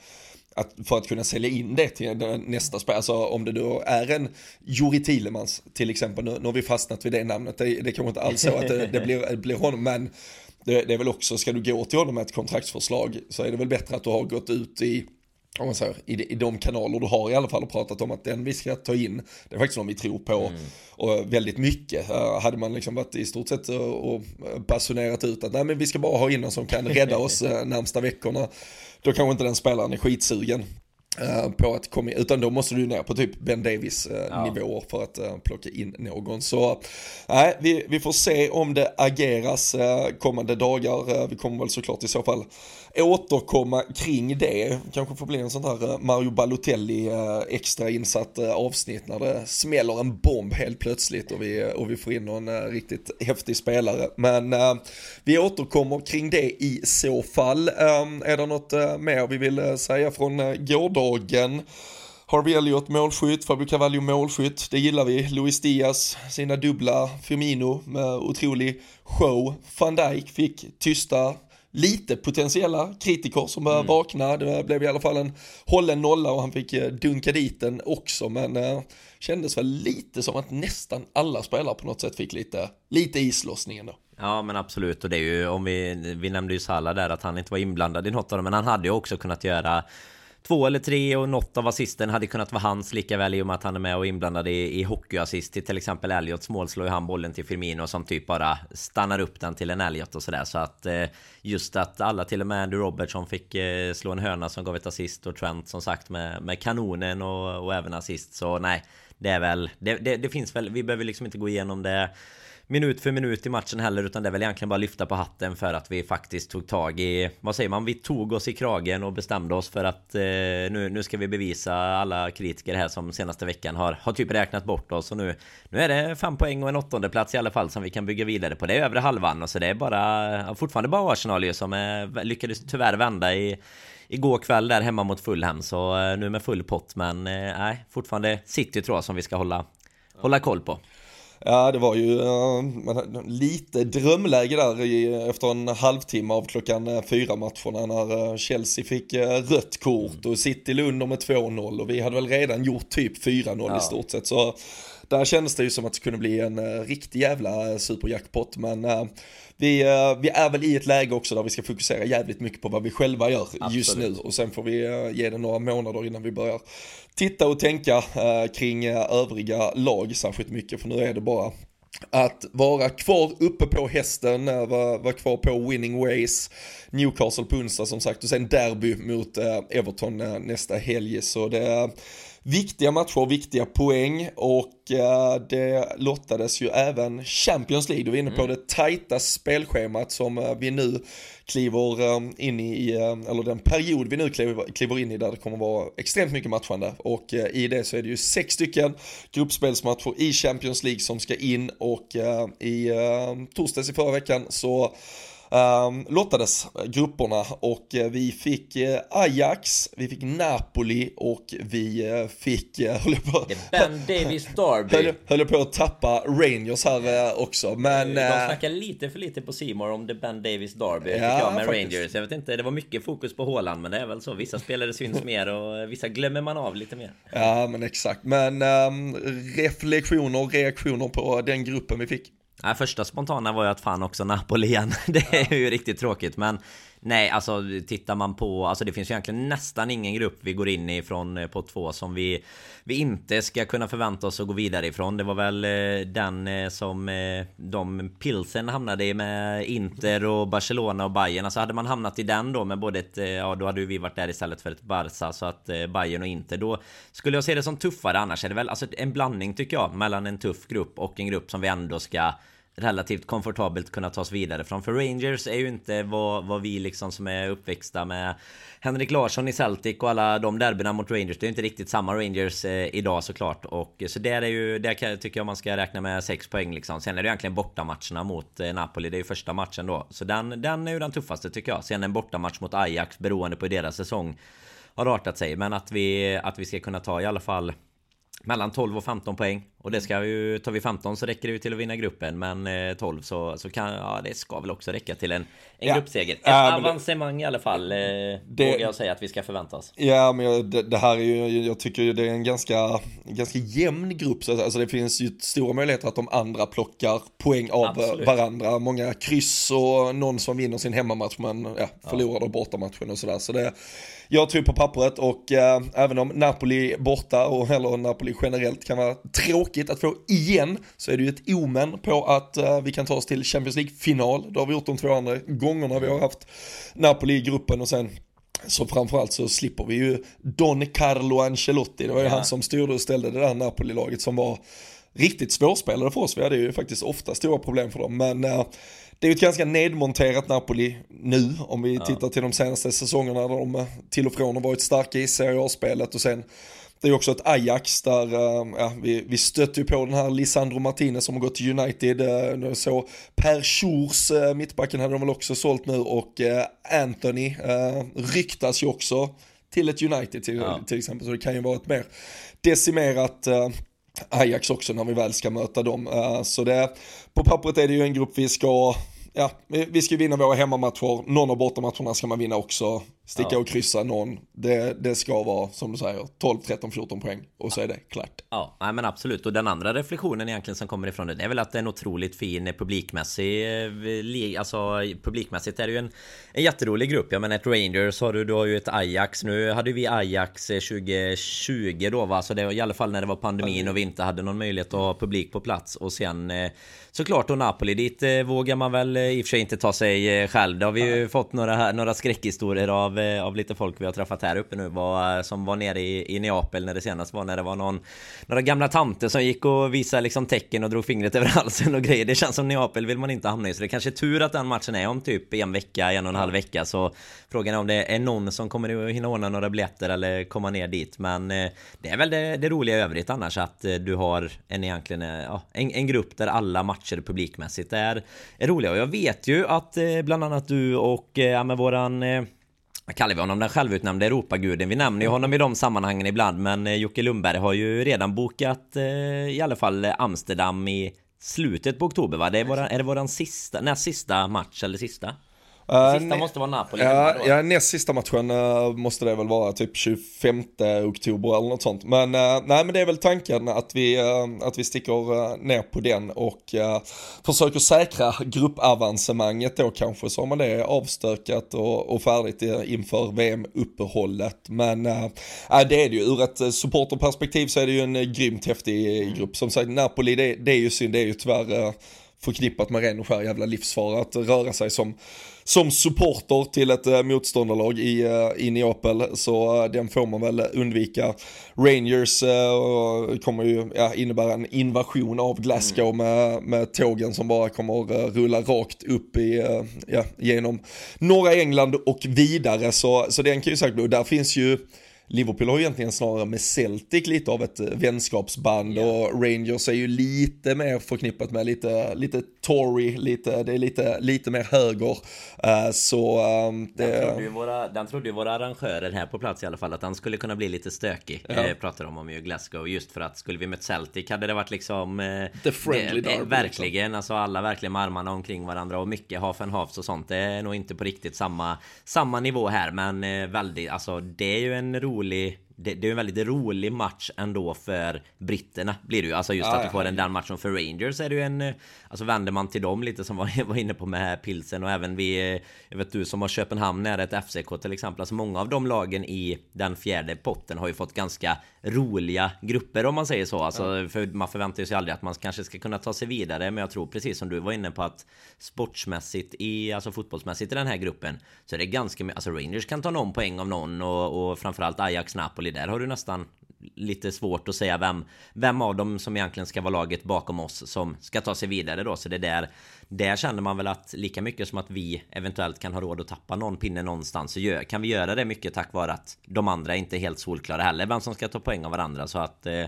Speaker 1: att för att kunna sälja in det till nästa spel, alltså om det då är en Juri Tillemans till exempel, nu, nu har vi fastnat vid det namnet, det, det kanske inte alls så att det, det blir, blir honom, men det, det, är väl också, ska du gå till honom med ett kontraktsförslag så är det väl bättre att du har gått ut i om man säger, i, i de kanaler du har i alla fall och pratat om att den vi ska ta in, det är faktiskt någon vi tror på mm. och väldigt mycket. Uh, hade man liksom varit i stort sett och, och basunerat ut att nej men vi ska bara ha in någon som kan rädda oss uh, närmsta veckorna, då kanske inte den spelaren är skitsugen. Uh, på att komma utan då måste du ner på typ Ben Davis uh, ja. nivåer för att uh, plocka in någon. Så nej, vi, vi får se om det ageras kommande dagar. vi kommer väl såklart i så fall återkomma kring det. Kanske får bli en sån här Mario Balotelli extra insatt avsnitt när det smäller en bomb helt plötsligt och vi, och vi får in någon riktigt häftig spelare. Men vi återkommer kring det i så fall. är det något mer vi vill säga från gårdagen? Lagen. Harvey Elliott målskytt, Fabio Cavallo målskytt, det gillar vi. Luis Diaz, sina dubbla, Firmino med otrolig show. Van Dijk fick tysta lite potentiella kritiker som började mm. vakna. Det blev i alla fall en hållen nolla och han fick eh, dunka dit den också. Men eh, kändes väl lite som att nästan alla spelare på något sätt fick lite, lite islossning ändå.
Speaker 2: Ja men absolut och det är ju om vi, vi nämnde ju Salah där att han inte var inblandad i något av dem men han hade ju också kunnat göra två eller tre och något av assisten hade kunnat vara hans lika väl i och med att han är med och inblandad i, i hockeyassist till till exempel. Elliots mål slår ju han bollen till Firmino som typ bara stannar upp den till en Elliot och sådär. Så att eh, just att alla till och med Andy Robertson fick eh, slå en höna som gav ett assist och Trent som sagt med, med kanonen och, och även assist. Så nej det är väl det, det, det finns väl vi behöver liksom inte gå igenom det minut för minut i matchen heller utan det är väl egentligen bara lyfta på hatten för att vi faktiskt tog tag i Vad säger man? Vi tog oss i kragen och bestämde oss för att eh, nu, nu ska vi bevisa alla kritiker här som senaste veckan har, har typ räknat bort oss och nu Nu är det fem poäng och en åttonde plats i alla fall som vi kan bygga vidare på. Det är övre halvan och så det är bara fortfarande bara Arsenal ju som eh, är, lyckades tyvärr vända i igår kväll där hemma mot Fulham så eh, nu med full pott men eh, nej fortfarande City tror jag som vi ska hålla hålla koll på.
Speaker 1: Ja, det var ju uh, lite drömläge där i, efter en halvtimme av klockan uh, fyra matcherna när uh, Chelsea fick rött kort och City under med 2-0 och vi hade väl redan gjort typ 4-0 ja. i stort sett. Så där kändes det ju som att det kunde bli en riktig jävla superjackpot men vi, vi är väl i ett läge också där vi ska fokusera jävligt mycket på vad vi själva gör Absolut. just nu. Och sen får vi ge det några månader innan vi börjar titta och tänka eh, kring eh, övriga lag särskilt mycket. För nu är det bara att vara kvar uppe på hästen, eh, vara, vara kvar på winning ways, Newcastle på onsdag som sagt och sen derby mot eh, Everton eh, nästa helg. Så det viktiga matcher, viktiga poäng och eh, det lottades ju även Champions League, du var inne på mm. det tajta spelschemat som eh, vi nu kliver um, in i, eller den period vi nu kliver, kliver in i där det kommer vara extremt mycket matchande och i det så är det ju sex stycken gruppspelsmatcher i Champions League som ska in och i torsdags i förra veckan så um, lottades grupperna och uh, vi fick uh, Ajax, vi fick Napoli och vi uh, fick, uh, höll
Speaker 2: på, Ben Davis Derby.
Speaker 1: Höll, höll på att tappa Rangers här också men...
Speaker 2: De snackar lite för lite på Simor om The Ben Davis Derby ja, jag med faktiskt. Rangers. Jag vet inte, det var mycket fokus på Håland men det är väl så. Vissa spelare syns mer och vissa glömmer man av lite mer.
Speaker 1: Ja men exakt, men um, reflektioner och reaktioner på den gruppen vi fick.
Speaker 2: Nej, första spontana var ju att fan också Napoli igen. Det är ju riktigt tråkigt men Nej, alltså tittar man på, alltså det finns ju egentligen nästan ingen grupp vi går in i från eh, på två som vi, vi inte ska kunna förvänta oss att gå vidare ifrån. Det var väl eh, den eh, som de pilsen hamnade i med Inter och Barcelona och Bayern. Alltså hade man hamnat i den då med både ett, ja då hade ju vi varit där istället för ett Barca så att Bayern och Inter då skulle jag se det som tuffare. Annars är det väl alltså en blandning tycker jag mellan en tuff grupp och en grupp som vi ändå ska relativt komfortabelt kunna ta oss vidare från. För Rangers är ju inte vad, vad vi liksom som är uppväxta med Henrik Larsson i Celtic och alla de derbyna mot Rangers. Det är inte riktigt samma Rangers eh, idag såklart. Och eh, så där är ju, där kan, tycker jag man ska räkna med 6 poäng liksom. Sen är det egentligen bortamatcherna mot eh, Napoli. Det är ju första matchen då. Så den, den är ju den tuffaste tycker jag. Sen en bortamatch mot Ajax beroende på hur deras säsong har artat sig. Men att vi, att vi ska kunna ta i alla fall mellan 12 och 15 poäng. Och det ska ju, tar vi 15 så räcker det ju till att vinna gruppen. Men 12 eh, så, så kan, ja det ska väl också räcka till en, en ja. gruppseger. Ett ja, avancemang i alla fall, eh, det, vågar jag säga att vi ska förvänta oss.
Speaker 1: Ja, men jag, det, det, här är ju, jag tycker ju det är en ganska, ganska jämn grupp. Så, alltså det finns ju stora möjligheter att de andra plockar poäng av Absolut. varandra. Många kryss och någon som vinner sin hemmamatch men ja, förlorar då bortamatchen och sådär. Så det jag tror på pappret och äh, även om Napoli borta och eller Napoli generellt kan vara tråkigt att få igen så är det ju ett omen på att äh, vi kan ta oss till Champions League-final. Det har vi gjort de två andra gångerna vi har haft Napoli i gruppen och sen så framförallt så slipper vi ju Don Carlo Ancelotti. Det var ju ja. han som styrde och ställde det där Napoli-laget som var riktigt svårspelade för oss. Vi hade ju faktiskt ofta stora problem för dem. Men äh, det är ju ett ganska nedmonterat Napoli nu om vi ja. tittar till de senaste säsongerna där de till och från har varit starka i Serie A-spelet och sen det är också ett Ajax där eh, ja, vi, vi stötte ju på den här Lisandro Martinez som har gått till United. Eh, så Per Schurs, eh, mittbacken hade de väl också sålt nu och Anthony ryktas ju också till ett United till, ja. till exempel. Så det kan ju vara ett mer decimerat Ajax också när vi väl ska möta dem. Så det, på pappret är det ju en grupp vi ska ja, vi ska vinna våra hemmamatcher, någon av bortamatcherna ska man vinna också, sticka ja. och kryssa någon. Det, det ska vara, som du säger, 12, 13, 14 poäng och så är det klart.
Speaker 2: Ja, nej, men absolut. Och den andra reflektionen egentligen som kommer ifrån det, det är väl att det är en otroligt fin publikmässig, eh, alltså publikmässigt är det ju en, en jätterolig grupp. Jag menar ett Rangers har du, du har ju ett Ajax. Nu hade vi Ajax 2020 eh, då va, så det var i alla fall när det var pandemin och vi inte hade någon möjlighet att ha publik på plats och sen eh, såklart och Napoli dit vågar man väl i och för sig inte ta sig själv. Det har vi ju fått några, några skräckhistorier av av, av lite folk vi har träffat här uppe nu var, som var nere i, i Neapel när det senast var när det var någon några gamla tanter som gick och visade liksom tecken och drog fingret över halsen och grejer. Det känns som Neapel vill man inte hamna i så det är kanske är tur att den matchen är om typ en vecka, en och en halv vecka. Så frågan är om det är någon som kommer att hinna ordna några biljetter eller komma ner dit. Men eh, det är väl det, det roliga i övrigt annars att eh, du har en egentligen eh, ja, en, en grupp där alla matcher publikmässigt är, är roliga. Och jag vet ju att bland annat du och ja, med våran kallar vi honom? Den självutnämnde Europaguden. Vi nämner ju honom i de sammanhangen ibland men eh, Jocke Lundberg har ju redan bokat eh, i alla fall eh, Amsterdam i slutet på oktober va? Det är, våran, är det våran sista, näst sista match eller sista?
Speaker 1: Uh, sista måste vara Napoli. Ja, ja, näst sista matchen uh, måste det väl vara typ 25 oktober eller något sånt. Men uh, nej, men det är väl tanken att vi, uh, att vi sticker ner på den och försöker säkra gruppavancemanger då kanske så har man det avstökat och, och färdigt inför VM-uppehållet. Men det är det ju, ur ett supporterperspektiv så är det ju en grymt häftig grupp. Som sagt, Napoli det, det är ju synd, det är ju tyvärr förknippat med ren och skär jävla livsfara att röra sig som som supporter till ett äh, motståndarlag i, äh, i Neapel så äh, den får man väl undvika. Rangers kommer ju ja, innebära en invasion av Glasgow mm. med, med tågen som bara kommer rulla rakt upp i, ja, genom norra England och vidare så, så den kan ju säkert bli, där finns ju Liverpool har ju egentligen snarare med Celtic lite av ett vänskapsband yeah. och Rangers är ju lite mer förknippat med lite, lite Tory, lite, det är lite, lite mer höger. Uh, så um,
Speaker 2: det... Den trodde, ju våra, den trodde ju våra arrangörer här på plats i alla fall att den skulle kunna bli lite stökig. Ja. Eh, pratar de om ju Glasgow just för att skulle vi mött Celtic hade det varit liksom eh,
Speaker 1: The friendly det,
Speaker 2: derby, Verkligen, liksom. alltså alla verkligen med armarna omkring varandra och mycket half and half och sånt. Det är nog inte på riktigt samma, samma nivå här men eh, väldigt, alltså det är ju en rolig rolig det, det är en väldigt rolig match ändå för britterna blir det ju. Alltså just ja, att du får en den matchen för Rangers är det ju en... Alltså vänder man till dem lite som var, var inne på med pilsen och även vi... Jag vet du som har Köpenhamn nära ett FCK till exempel. Alltså många av de lagen i den fjärde potten har ju fått ganska roliga grupper om man säger så. Alltså, ja. för man förväntar sig aldrig att man kanske ska kunna ta sig vidare. Men jag tror precis som du var inne på att sportsmässigt i, alltså fotbollsmässigt i den här gruppen så är det ganska mycket, alltså Rangers kan ta någon poäng av någon och, och framförallt Ajax Napoli där har du nästan lite svårt att säga vem, vem av dem som egentligen ska vara laget bakom oss som ska ta sig vidare då. Så det där, där känner man väl att lika mycket som att vi eventuellt kan ha råd att tappa någon pinne någonstans så gör, kan vi göra det mycket tack vare att de andra inte är helt solklara heller vem som ska ta poäng av varandra. Så att eh,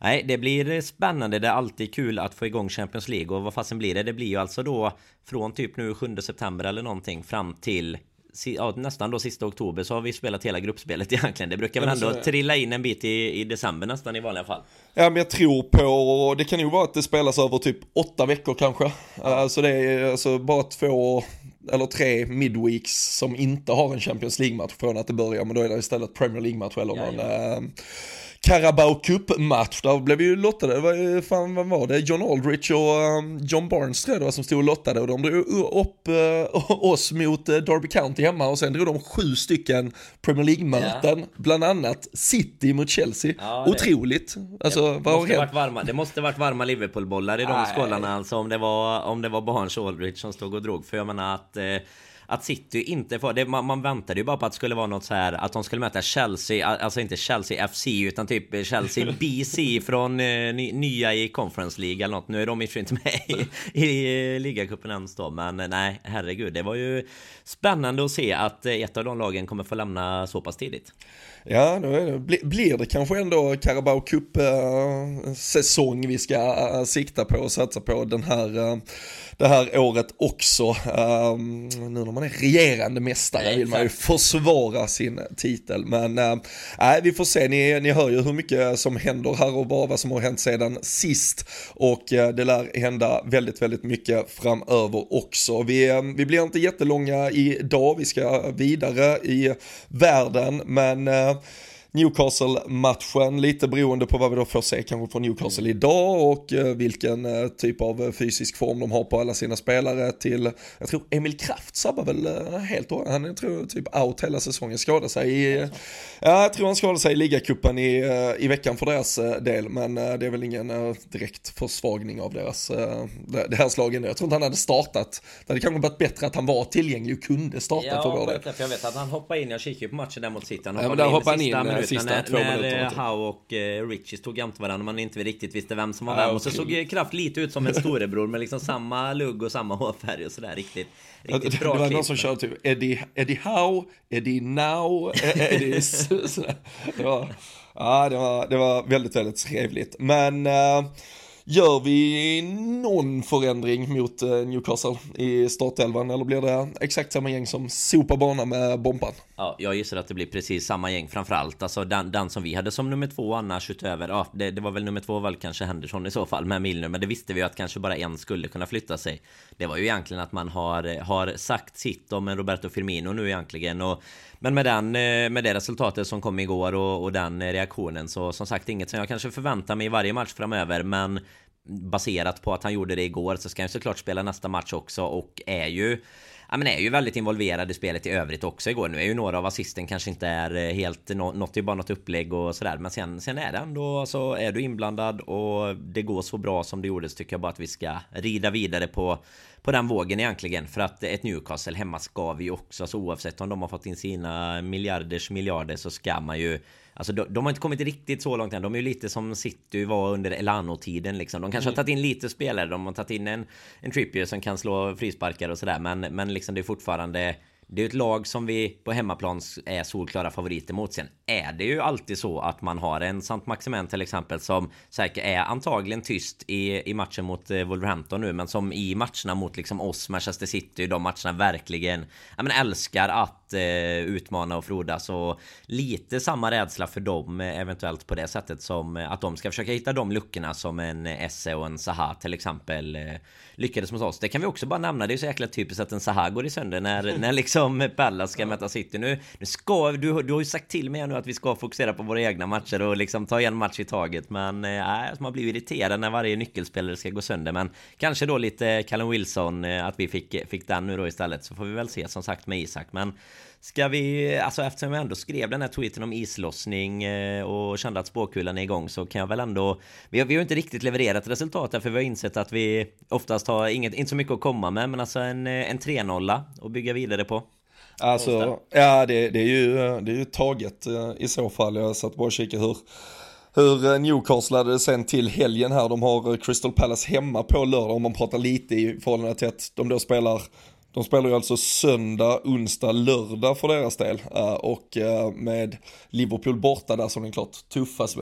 Speaker 2: nej, det blir spännande. Det är alltid kul att få igång Champions League och vad fasen blir det? Det blir ju alltså då från typ nu 7 september eller någonting fram till ja, nästan då sista oktober så har vi spelat hela gruppspelet egentligen. Det brukar väl ändå trilla in en bit i, i december nästan i vanliga fall.
Speaker 1: Ja men jag tror på, det kan ju vara att det spelas över typ åtta veckor kanske. Alltså det är alltså bara två eller tre midweeks som inte har en Champions League-match från att det börjar, men då är det istället Premier League-match eller någon. Ja, ja. Carabao Cup-match. Där blev vi ju lottade, var, fan vad var det? John Aldrich och um, John Barnes tror jag det var som stod och lottade och de drog upp uh, oss mot uh, Derby County hemma och sen drog de sju stycken Premier League-möten, ja. bland annat City mot Chelsea. Ja, Otroligt. Alltså,
Speaker 2: det, vad måste varit varma, det måste varit varma Liverpool-bollar i de skålarna alltså om det var, om det var Barnes och Aldrich som stod och drog. För jag menar att uh, att City inte får... Det, man, man väntade ju bara på att det skulle vara något så här att de skulle möta Chelsea, alltså inte Chelsea FC utan typ Chelsea BC från eh, ny, nya i Conference League eller något. Nu är de ju inte med i, i, i ligacupen ens då, men eh, nej, herregud, det var ju spännande att se att eh, ett av de lagen kommer få lämna så pass tidigt.
Speaker 1: Ja, det, blir det kanske ändå Carabao Cup-säsong vi ska sikta på och satsa på den här det här året också. Um, nu när man är regerande mästare Nej, vill man ju försvara sin titel. Men uh, vi får se, ni, ni hör ju hur mycket som händer här och bara vad som har hänt sedan sist. Och det lär hända väldigt, väldigt mycket framöver också. Vi, vi blir inte jättelånga idag, vi ska vidare i världen, men uh, Newcastle-matchen, lite beroende på vad vi då får se kanske från Newcastle mm. idag och eh, vilken eh, typ av eh, fysisk form de har på alla sina spelare till, jag tror Emil Kraft sabbar väl helt och han är tror typ out hela säsongen, skadade sig i, ja jag tror han skadade sig i ligacupen i, i veckan för deras del, men det är väl ingen direkt försvagning av deras, deras lag Jag tror inte han hade startat, det hade kanske varit bättre att han var tillgänglig och kunde starta
Speaker 2: ja,
Speaker 1: för vår
Speaker 2: del. jag vet att han hoppade in, jag kikade på matchen där mot City, han hoppade ja, in i sista in, sista när, två när minuter. Howe och uh, Richie stod jämte varandra man inte riktigt visste vem som var vem. Och så såg Kraft lite ut som en storebror med liksom samma lugg och samma hårfärg och sådär. Riktigt, riktigt bra
Speaker 1: Det var någon som körde typ Eddie, Eddie Howe, Eddie Now, Eddie... det var, ja, det var, det var väldigt, väldigt trevligt. Men... Uh, Gör vi någon förändring mot eh, Newcastle i startelvan eller blir det exakt samma gäng som sopar banan med bomban?
Speaker 2: Ja, jag gissar att det blir precis samma gäng framförallt. Alltså den, den som vi hade som nummer två annars utöver, ja det, det var väl nummer två väl kanske Henderson i så fall med Milner. Men det visste vi ju att kanske bara en skulle kunna flytta sig. Det var ju egentligen att man har, har sagt sitt om en Roberto Firmino nu egentligen. Och, men med, den, eh, med det resultatet som kom igår och, och den reaktionen så som sagt inget som jag kanske förväntar mig i varje match framöver. Men baserat på att han gjorde det igår så ska han såklart spela nästa match också och är ju ja, men är ju väldigt involverad i spelet i övrigt också igår. Nu är ju några av assisten kanske inte är eh, helt... Något är ju bara något upplägg och sådär. Men sen, sen är det ändå Alltså är du inblandad och det går så bra som det gjorde så tycker jag bara att vi ska rida vidare på på den vågen egentligen. För att ett Newcastle hemma ska vi också, alltså oavsett om de har fått in sina miljarders miljarder så ska man ju Alltså de, de, har inte kommit riktigt så långt än. De är ju lite som City var under Elano-tiden liksom. De kanske mm. har tagit in lite spelare. De har tagit in en, en Trippier som kan slå frisparkar och sådär. Men, men liksom det är fortfarande det är ett lag som vi på hemmaplan är solklara favoriter mot. Sen är det ju alltid så att man har en Sant Maximen till exempel som säkert är antagligen tyst i, i matchen mot eh, Wolverhampton nu, men som i matcherna mot liksom oss, Manchester City, de matcherna verkligen ja, men älskar att att eh, utmana och frodas och lite samma rädsla för dem eh, eventuellt på det sättet som att de ska försöka hitta de luckorna som en Esse och en Zaha till exempel lyckades mot oss. Det kan vi också bara nämna. Det är så jäkla typiskt att en Zaha går i sönder när, när liksom Pallas ska möta City. Nu, nu ska, du, du har ju sagt till mig nu att vi ska fokusera på våra egna matcher och liksom ta en match i taget. Men nej, äh, man blir irriterad när varje nyckelspelare ska gå sönder. Men kanske då lite Callum Wilson, att vi fick, fick den nu då istället. Så får vi väl se som sagt med Isak. Men Ska vi, alltså eftersom jag ändå skrev den här tweeten om islossning eh, och kände att spåkulan är igång så kan jag väl ändå... Vi har, vi har inte riktigt levererat resultat här för vi har insett att vi oftast har inget, inte så mycket att komma med men alltså en, eh, en 3-0 att bygga vidare på.
Speaker 1: Alltså, ja det, det, är ju, det är ju taget eh, i så fall. Jag satt bara och kikade hur hur Newcastle hade sen till helgen här, de har Crystal Palace hemma på lördag om man pratar lite i förhållande till att de då spelar de spelar ju alltså söndag, onsdag, lördag för deras del. Uh, och uh, med Liverpool borta där som är klart tuffast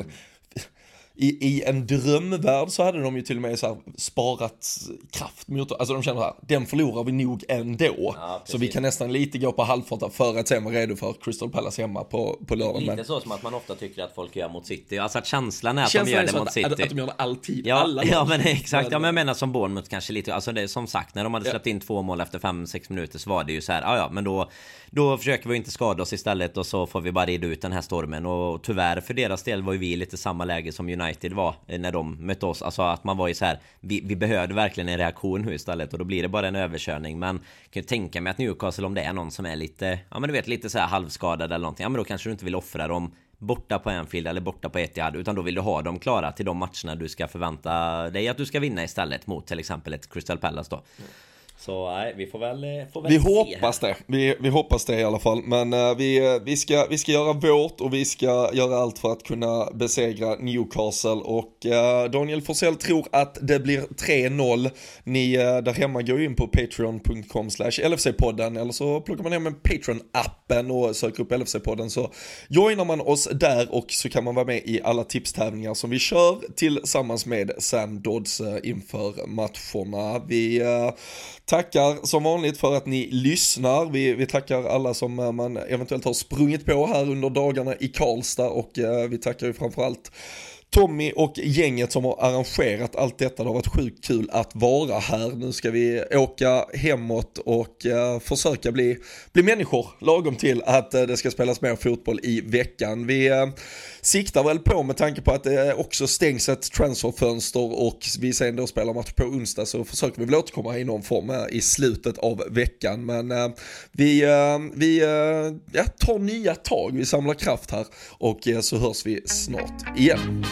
Speaker 1: i, i en drömvärld så hade de ju till och med så sparat kraft mot, alltså de känner här, den förlorar vi nog ändå. Ja, så vi kan nästan lite gå på halvfart för att sen vara redo för Crystal Palace hemma på, på lördag.
Speaker 2: Lite men... så som att man ofta tycker att folk gör mot City. Alltså att känslan är att känslan de gör det mot
Speaker 1: att,
Speaker 2: City.
Speaker 1: Att, att de gör det alltid,
Speaker 2: ja,
Speaker 1: alla
Speaker 2: Ja men exakt, ja men jag menar som Bournemouth kanske lite, alltså det är som sagt när de hade släppt in två mål efter 5-6 minuter så var det ju så här, ja ja men då då försöker vi inte skada oss istället och så får vi bara rida ut den här stormen och tyvärr för deras del var ju vi i lite samma läge som United var eh, när de mötte oss. Alltså att man var ju så här, vi, vi behövde verkligen en reaktion nu istället och då blir det bara en överkörning. Men jag kan ju tänka mig att Newcastle om det är någon som är lite, ja men du vet lite så här halvskadad eller någonting, ja men då kanske du inte vill offra dem borta på Anfield eller borta på Etihad utan då vill du ha dem klara till de matcherna du ska förvänta dig att du ska vinna istället mot till exempel ett Crystal Palace då. Mm. Så nej, vi får väl, eh, får väl
Speaker 1: Vi hoppas här. det. Vi, vi hoppas det i alla fall. Men uh, vi, eh, vi, ska, vi ska göra vårt och vi ska göra allt för att kunna besegra Newcastle. Och uh, Daniel Forsell tror att det blir 3-0. Ni uh, där hemma går in på patreon.com LFC-podden eller så plockar man hem en Patreon-appen och söker upp LFC-podden så joinar man oss där och så kan man vara med i alla tipstävlingar som vi kör tillsammans med Sam Dodds inför matcherna. Vi tackar som vanligt för att ni lyssnar. Vi, vi tackar alla som eh, man eventuellt har sprungit på här under dagarna i Karlstad och eh, vi tackar ju framförallt Tommy och gänget som har arrangerat allt detta. Det har varit sjukt kul att vara här. Nu ska vi åka hemåt och uh, försöka bli, bli människor lagom till att uh, det ska spelas mer fotboll i veckan. Vi uh, siktar väl på med tanke på att det också stängs ett transferfönster och vi sen då spelar match på onsdag så försöker vi väl återkomma i någon form i slutet av veckan. Men vi, vi ja, tar nya tag, vi samlar kraft här och så hörs vi snart igen.